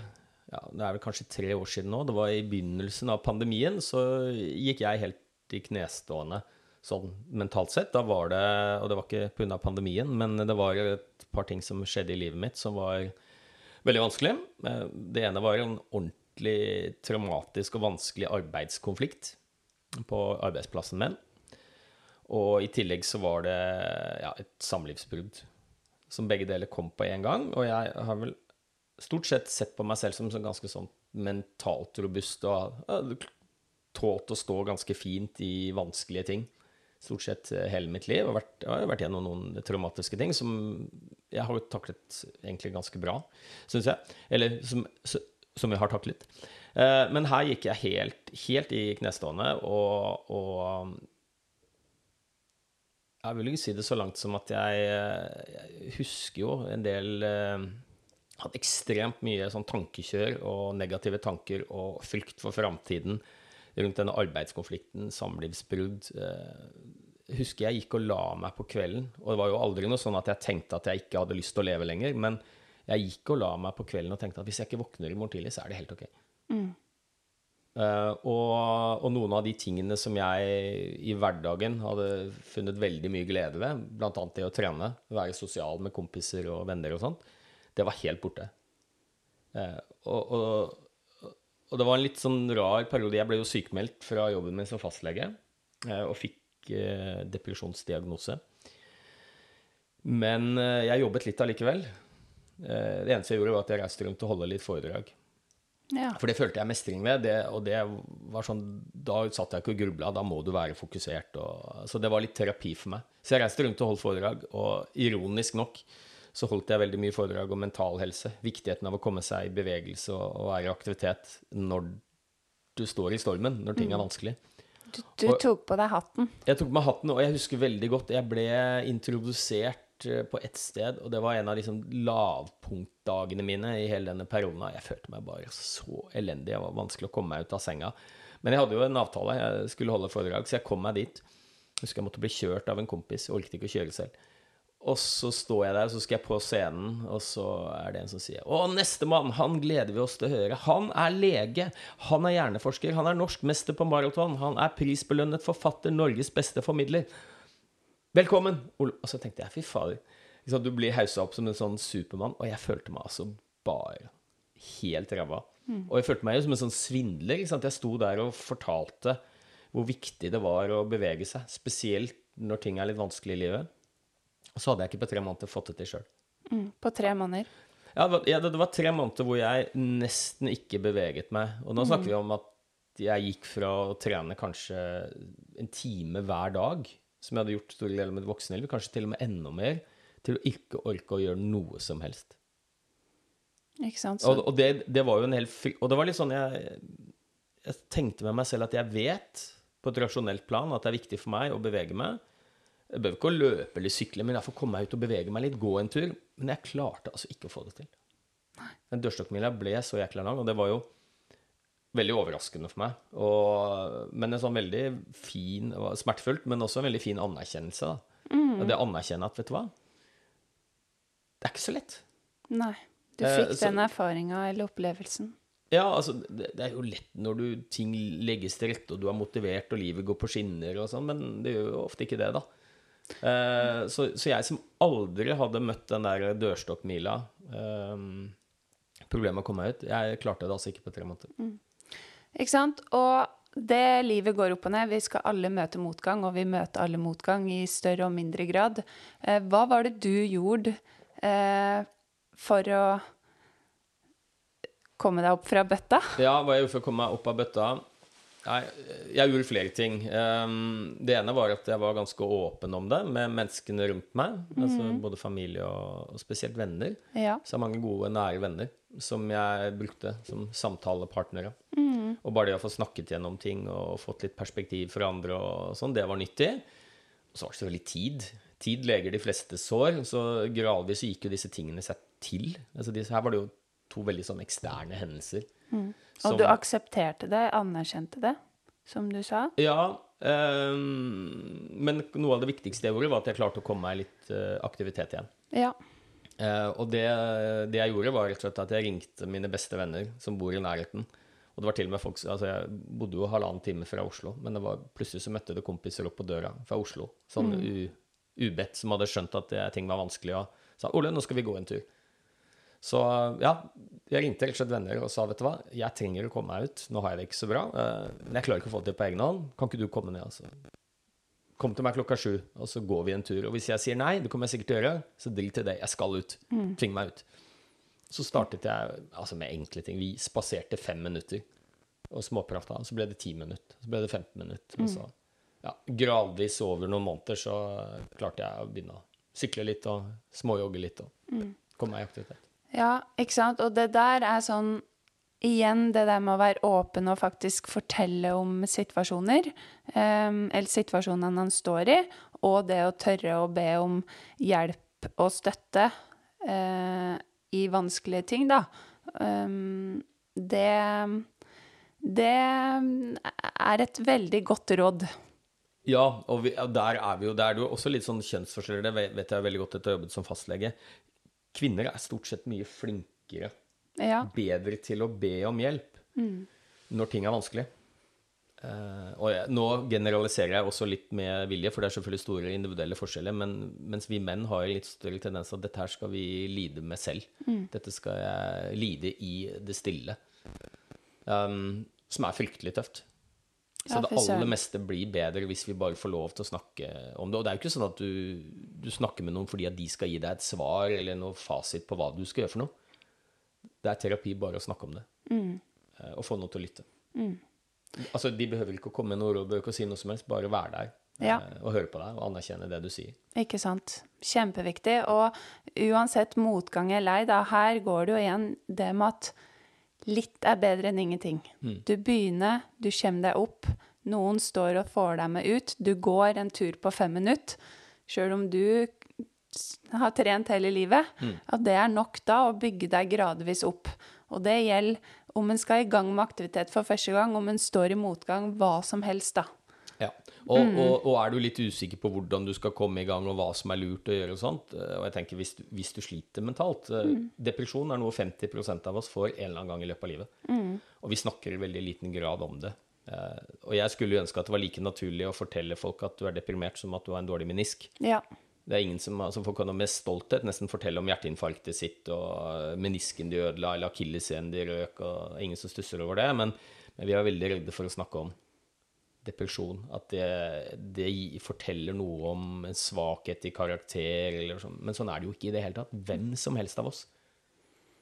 ja, Det er vel kanskje tre år siden nå. Det var i begynnelsen av pandemien. Så gikk jeg helt i knestående sånn mentalt sett. Da var det Og det var ikke pga. pandemien, men det var et par ting som skjedde i livet mitt som var veldig vanskelig. Eh, Det ene var en ordentlig traumatisk og vanskelig arbeidskonflikt på arbeidsplassen min. Og i tillegg så var det ja, et samlivsbrudd som begge deler kom på en gang. Og jeg har vel stort sett sett på meg selv som sånn ganske sånn mentalt robust og tålt å stå ganske fint i vanskelige ting. Stort sett eh, hele mitt liv. Og vært, jeg har vært gjennom noen traumatiske ting som jeg har taklet egentlig ganske bra, syns jeg. Eller som, som jeg har taklet. Eh, Men her gikk jeg helt, helt i knestående, og, og jeg vil ikke si det så langt som at jeg, eh, jeg husker jo en del Hadde ekstremt mye sånn tankekjør og negative tanker og frykt for framtiden rundt denne arbeidskonflikten, samlivsbrudd. Eh, husker jeg gikk og la meg på kvelden, og det var jo aldri noe sånn at jeg tenkte at jeg ikke hadde lyst til å leve lenger, men jeg gikk og la meg på kvelden og tenkte at hvis jeg ikke våkner i morgen tidlig, så er det helt ok. Eh, og, og noen av de tingene som jeg i hverdagen hadde funnet veldig mye glede ved, annet det å trene, være sosial med kompiser og venner og sånt, det var helt borte. Eh, og, og, og det var en litt sånn rar periode. Jeg ble jo sykemeldt fra jobben min som fastlege eh, og fikk eh, depresjonsdiagnose. Men eh, jeg jobbet litt allikevel. Eh, det eneste jeg gjorde, var at jeg reiste rundt og holdt litt foredrag. Ja. For det følte jeg mestring ved. Det, og det var sånn, da satt jeg ikke og grubla. Da må du være fokusert. Og, så det var litt terapi for meg. Så jeg reiste rundt og holdt foredrag, og ironisk nok så holdt jeg veldig mye foredrag om mental helse. Viktigheten av å komme seg i bevegelse og, og være i aktivitet når du står i stormen, når ting er vanskelig. Du, du tok på deg hatten. Jeg tok på meg hatten, og jeg husker veldig godt Jeg ble introdusert eh, på ett sted, og det var en av liksom lavpunktdagene mine i hele denne perioden. Jeg følte meg bare så elendig. Det var vanskelig å komme meg ut av senga. Men jeg hadde jo en avtale. Jeg skulle holde foredrag, så jeg kom meg dit. Jeg husker jeg måtte bli kjørt av en kompis. Jeg orket ikke å kjøre selv. Og så står jeg der, så skal jeg på scenen, og så er det en som sier Å, nestemann, han gleder vi oss til å høre. Han er lege. Han er hjerneforsker. Han er norskmester på maraton. Han er prisbelønnet forfatter, Norges beste formidler. Velkommen! Og så tenkte jeg, fy fader. Du blir haussa opp som en sånn supermann, og jeg følte meg altså bare helt ræva. Og jeg følte meg jo som en sånn svindler. Jeg sto der og fortalte hvor viktig det var å bevege seg. Spesielt når ting er litt vanskelig i livet. Så hadde jeg ikke på tre måneder fått det til sjøl. Mm, på tre måneder. Ja, det var, ja, det det var tre måneder hvor jeg nesten ikke beveget meg. Og nå snakker vi om at jeg gikk fra å trene kanskje en time hver dag, som jeg hadde gjort store deler av mitt voksenliv, kanskje til og med enda mer, til å ikke orke å gjøre noe som helst. Ikke sant? Så, Og, og det, det var jo en hel fri... Og det var litt sånn jeg, jeg tenkte med meg selv at jeg vet på et rasjonelt plan at det er viktig for meg å bevege meg. Jeg behøver ikke å løpe eller sykle, men jeg får komme meg ut og bevege meg litt, gå en tur. Men jeg klarte altså ikke å få det til. Den dørstokkmila ble så jækla lang, og det var jo veldig overraskende for meg. Og, men en sånn veldig fin Smertefullt, men også en veldig fin anerkjennelse. Og det å anerkjenne at, vet du hva Det er ikke så lett. nei. Du Eh, fikk så- den erfaringa eller opplevelsen. Ja, altså, det, det er jo lett når du, ting legges til rette, og du er motivert, og livet går på skinner og sånn, men det gjør jo ofte ikke det, da. Eh, så, så jeg som aldri hadde møtt den der dørstokkmila um, Problemet med å komme meg ut. Jeg klarte det altså ikke på tre måneder. Ikke sant? Og det livet går opp og ned. Vi skal alle møte motgang, og vi møter alle motgang i større og mindre grad. Eh, hva var det du gjorde eh, for å komme deg opp fra bøtta? Ja, hva jeg gjorde for å komme meg opp av bøtta? Nei, jeg gjorde flere ting. Um, det ene var at jeg var ganske åpen om det med menneskene rundt meg. Altså både familie og, spesielt venner. Ja. Så jeg har mange gode, nære venner som jeg brukte som samtalepartnere. Mm. Og bare det å få snakket gjennom ting og fått litt perspektiv for andre og sånn, det var nyttig. Og så var det selvfølgelig tid. Tid leger de fleste sår, så gradvis gikk jo disse tingene seg til. Altså disse, her var det jo to veldig sånn eksterne hendelser. Og du aksepterte det, anerkjente det, som du sa? Ja, ehm, men noe av det viktigste jeg gjorde, var at jeg klarte å komme meg litt eh, aktivitet igjen. Ja. Uh, og det, det jeg gjorde, var rett og slett at jeg ringte mine beste venner som bor i nærheten. Og det var til og med folk Altså, jeg bodde jo halvannen time fra Oslo, men det var, plutselig så møtte det kompiser opp på døra fra Oslo, sånn u, ubedt, som hadde skjønt at det, ting var vanskelig, og sa 'Ole, nå skal vi gå en tur'. Så ja, jeg ringte rett og slett venner og sa vet du hva, jeg trenger å komme meg ut. Nå har jeg det ikke så bra, eh, men jeg klarer ikke å få det til på egen hånd. Kan ikke du komme ned? Altså? Kom til meg klokka sju, og så går vi en tur. Og hvis jeg sier nei, det kommer jeg sikkert til å gjøre, så drit i det. Jeg skal ut. Tving meg ut. Så startet jeg altså med enkle ting. Vi spaserte fem minutter og småprata. Så ble det ti minutter. Så ble det 15 minutter. Og så, ja, gradvis over noen måneder så klarte jeg å begynne å sykle litt og småjogge litt og komme meg i aktivitet. Ja, ikke sant? Og det der er sånn Igjen det der med å være åpen og faktisk fortelle om situasjoner, um, eller situasjonene han står i, og det å tørre å be om hjelp og støtte uh, i vanskelige ting, da. Um, det Det er et veldig godt råd. Ja, og vi, der er vi jo. Der er det jo også litt sånn kjønnsforskjeller. Det vet jeg veldig godt etter å ha jobbet som fastlege. Kvinner er stort sett mye flinkere, Ja. bedre til å be om hjelp når ting er vanskelig. Uh, og jeg, nå generaliserer jeg også litt med vilje, for det er selvfølgelig store individuelle forskjeller, men mens vi menn har litt større tendens til at dette her skal vi lide med selv. Dette skal jeg lide i det stille. Um, som er fryktelig tøft. Så Ja, det aller meste blir bedre hvis vi bare får lov til å snakke om det. Og det er jo ikke sånn at du, du snakker med noen fordi at de skal gi deg et svar eller noe fasit på hva du skal gjøre for noe. Det er terapi bare å snakke om det. Mm. Og få noen til å lytte. Altså, De behøver ikke å komme med noe råd, behøver ikke å si noe som helst. Bare være der Ja. eh, og høre på deg og anerkjenne det du sier. Ikke sant. Kjempeviktig. Og uansett motgang eller ei, da, her går det jo igjen det med at litt er bedre enn ingenting. Du begynner, du kommer deg opp, noen står og får deg med ut, du går en tur på fem minutter, sjøl om du har trent hele livet, at det er nok da å bygge deg gradvis opp. Og det gjelder om en skal i gang med aktivitet for første gang, om en står i motgang, hva som helst da. Og, og, og er du litt usikker på hvordan du skal komme i gang, og hva som er lurt å gjøre og sånt, eh, og jeg tenker hvis du, hvis du sliter mentalt mm. Depresjon er noe 50% av oss får en eller annen gang i løpet av livet. Og vi snakker i veldig liten grad om det Eh, og jeg skulle jo ønske at det var like naturlig å fortelle folk at du er deprimert, som at du har en dårlig menisk. Ja. Det er ingen som, altså Folk kan med stolthet nesten fortelle om hjerteinfarktet sitt og menisken de ødela, eller akilleshælen de røk, og ingen som stusser over det. Men, men, vi er veldig redde for å snakke om depresjon. At det, det forteller noe om en svakhet i karakter, eller sånn. Men sånn er det jo ikke i det hele tatt. Hvem som helst av oss,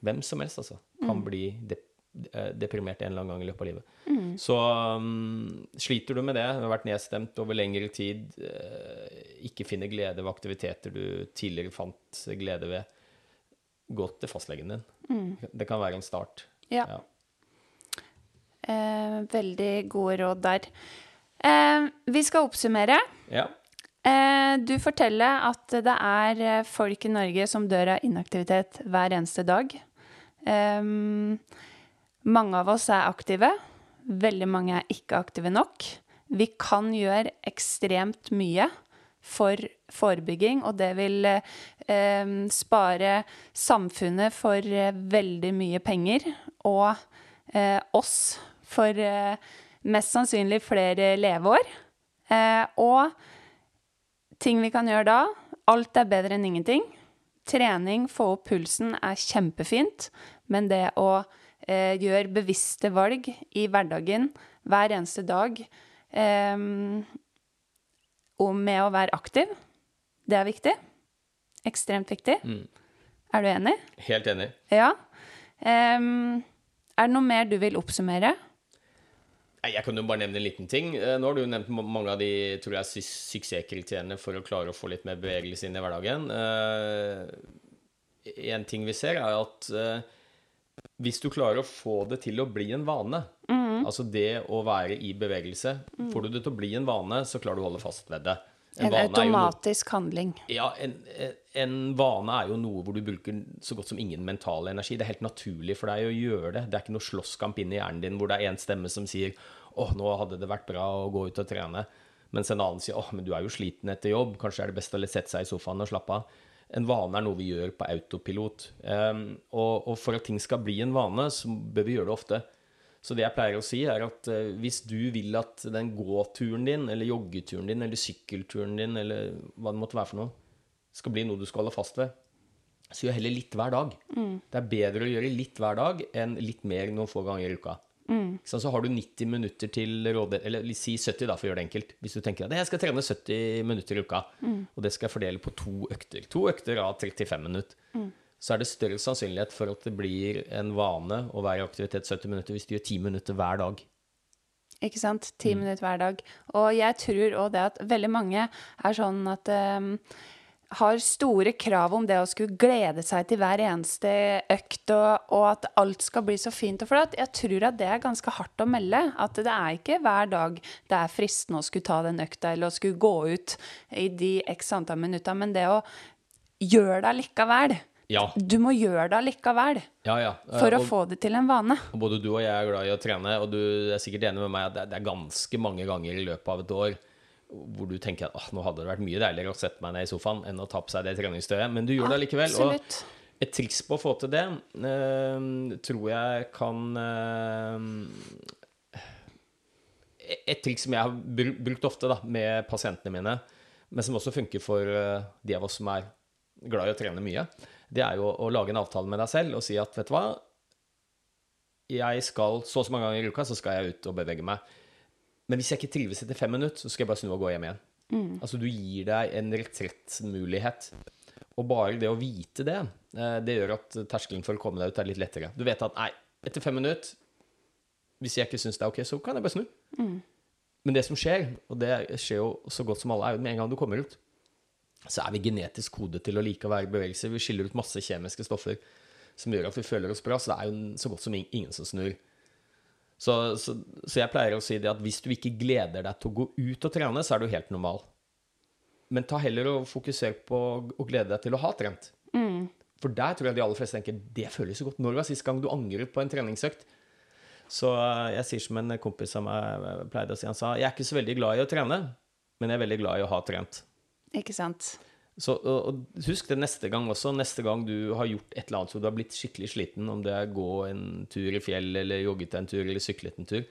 hvem som helst, altså, kan mm. bli deprimert Eh, deprimert en eller annen gang i løpet av livet. Mm. Så um, sliter du med det, du har vært nedstemt over lengre tid, uh, ikke finner glede ved aktiviteter du tidligere fant glede ved, gå til fastlegen din. Mm. Det kan være en start. Ja. ja. Eh, veldig gode råd der. Eh, vi skal oppsummere. Ja. Eh, du forteller at det er eh, folk i Norge som dør av inaktivitet hver eneste dag. Eh, mange av oss er aktive. Veldig mange er ikke aktive nok. Vi kan gjøre ekstremt mye for forebygging, og det vil eh, spare samfunnet for eh, veldig mye penger. Og eh, oss for eh, mest sannsynlig flere leveår. Eh, og ting vi kan gjøre da Alt er bedre enn ingenting. Trening, få opp pulsen, er kjempefint, men det å eh, gjøre bevisste valg i hverdagen hver eneste dag eh, med å være aktiv. Det er viktig. Ekstremt viktig. Mm. Er du enig? Helt enig. Ja. Um, er det noe mer du vil oppsummere? Jeg kan jo bare nevne en liten ting. Eh, nå har du jo nevnt mange av de tror jeg, suksesskriteriene for å klare å få litt mer bevegelse inn i hverdagen. Uh, en ting vi ser, er at uh, hvis du klarer å få det til å bli en vane, mm. altså det å være i bevegelse mm. Får du det til å bli en vane, så klarer du å holde fast ved det. En, en automatisk no handling. Ja, en, en, vane er jo noe hvor du bruker så godt som ingen mental energi. Det er helt naturlig for deg å gjøre det. Det er ikke noe slåsskamp inni hjernen din hvor det er én stemme som sier 'Å, nå hadde det vært bra å gå ut og trene', mens en annen sier 'Å, men du er jo sliten etter jobb', kanskje er det best å sette seg i sofaen og slappe av' en vane er noe vi gjør på autopilot. Um, og, og, for at ting skal bli en vane, så bør vi gjøre det ofte. Så det jeg pleier å si, er at uh, hvis du vil at den gåturen din, eller joggeturen din, eller sykkelturen din, eller hva det måtte være for noe, skal bli noe du skal holde fast ved, så gjør heller litt hver dag. Mm. Det er bedre å gjøre litt hver dag enn litt mer noen få ganger i uka. Mm. Så har du 90 minutter til rådighet, eller si 70 da, for å gjøre det enkelt. Hvis du tenker at jeg skal trene 70 minutter i uka, mm. og det skal jeg fordele på to økter. To økter av 35 minutter. Så er det større sannsynlighet for at det blir en vane å være i aktivitet 70 minutter hvis du gjør 10 minutter hver dag. Ikke sant? Ti mm. minutter hver dag. Og jeg tror òg det at veldig mange er sånn at um, har store krav om det å skulle glede seg til hver eneste økt, og, og, at alt skal bli så fint og flott. Jeg tror at det er ganske hardt å melde. At det er ikke hver dag det er fristende å skulle ta den økta eller å skulle gå ut i de x antall minutter, men det å gjøre det likevel. Ja. Du må gjøre det likevel ja, ja. for å få det til en vane. Både du og jeg er glad i å trene, og du er sikkert enig med meg at det er ganske mange ganger i løpet av et år hvor du tenker at nå hadde det vært mye deiligere å sette meg ned i sofaen enn å ta på seg det treningstøyet. Men du gjør det likevel. Og et triks på å få til det uh, tror jeg kan uh, Et triks som jeg har brukt ofte da, med pasientene mine, men som også funker for uh, de av oss som er glad i å trene mye, det er jo å lage en avtale med deg selv og si at vet du hva jeg skal Så og så mange ganger i uka så skal jeg ut og bevege meg. Men hvis jeg ikke trives etter fem minutter, så skal jeg bare snu og gå hjem igjen. Mm. Altså Du gir deg en retrettmulighet. Og bare det å vite det, eh, det gjør at terskelen for å komme deg ut er litt lettere. Du vet at nei, etter fem minutter, hvis jeg ikke syns det er ok, så kan jeg bare snu. Mm. Men det som skjer, og det skjer jo så godt som alle, er jo med en gang du kommer ut, så er vi genetisk kodet til å like å være i bevegelse. Vi skiller ut masse kjemiske stoffer som gjør at vi føler oss bra, så det er jo så godt som ingen som snur. Så, så, så, jeg pleier å si det at hvis du ikke gleder deg til å gå ut og trene, så er du helt normal. Men ta heller og fokuser på å glede deg til å ha trent. Mm. For der tror jeg de aller fleste tenker det føles så godt. Når var sist gang du angret på en treningsøkt? Så eh, jeg sier som en kompis av meg pleide å si, han sa jeg er ikke så veldig glad i å trene, men jeg er veldig glad i å ha trent. Ikke sant. Så, og, husk det neste gang også. Neste gang du har gjort et eller annet så du har blitt skikkelig sliten, om det er gå en tur i fjell, eller jogget en tur, eller syklet en tur,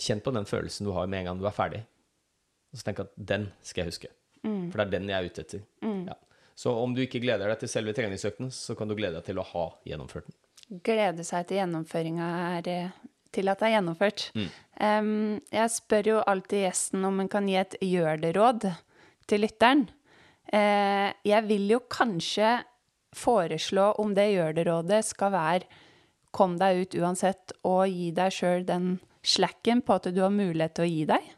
kjenn på den følelsen du har med en gang du er ferdig. Og så tenk at den skal jeg huske. For det er den jeg er ute etter. Ja. Så om du ikke gleder deg til selve treningsøkten, så kan du glede deg til å ha gjennomført den. Glede seg til gjennomføringa er eh, til at det er gjennomført. Em, jeg spør jo alltid gjesten om hun kan gi et gjør det-råd til lytteren. Eh, jeg vil jo kanskje foreslå om det gjør det-rådet skal være kom deg ut uansett og gi deg sjøl den slacken på at du har mulighet til å gi deg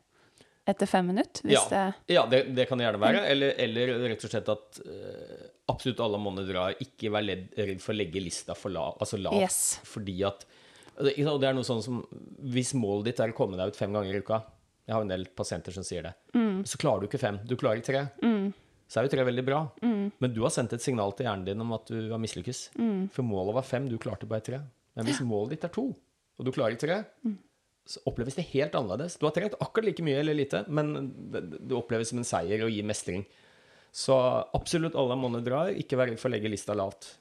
etter fem minutter. Ja, det ja det, det kan det gjerne være. Eller, eller rett og slett at uh, absolutt alle måneder dra. Ikke vær redd for å legge lista for lav, altså lavt. Yes. Fordi at sant, og det er noe sånn som Hvis målet ditt er å komme deg ut fem ganger i uka Jeg har en del pasienter som sier det. Så klarer du ikke fem. Du klarer tre. Så er jo tre veldig bra. Men du har sendt et signal til hjernen din om at du har mislykkes. For målet var fem, du klarte bare tre. Men hvis målet ditt er to, og du klarer tre, så oppleves det helt annerledes. Du har trent akkurat like mye eller lite, men det, oppleves som en seier og gir mestring. Så absolutt alle måneder drar. Ikke vær redd for å legge lista lavt.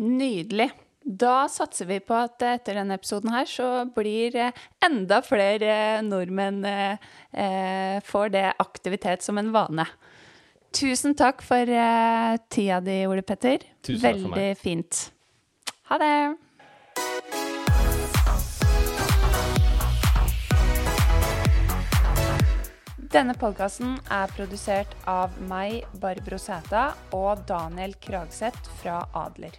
Nydelig. Da satser vi på at etter denne episoden her så blir eh, enda flere eh, nordmenn eh, eh, får det aktivitet som en vane. Tusen takk for eh, tida di, Ole Petter. Tusen takk for meg. Veldig fint. Ha det. Denne podkasten er produsert av meg, Barbro Sæta, og Daniel Kragseth fra Adler.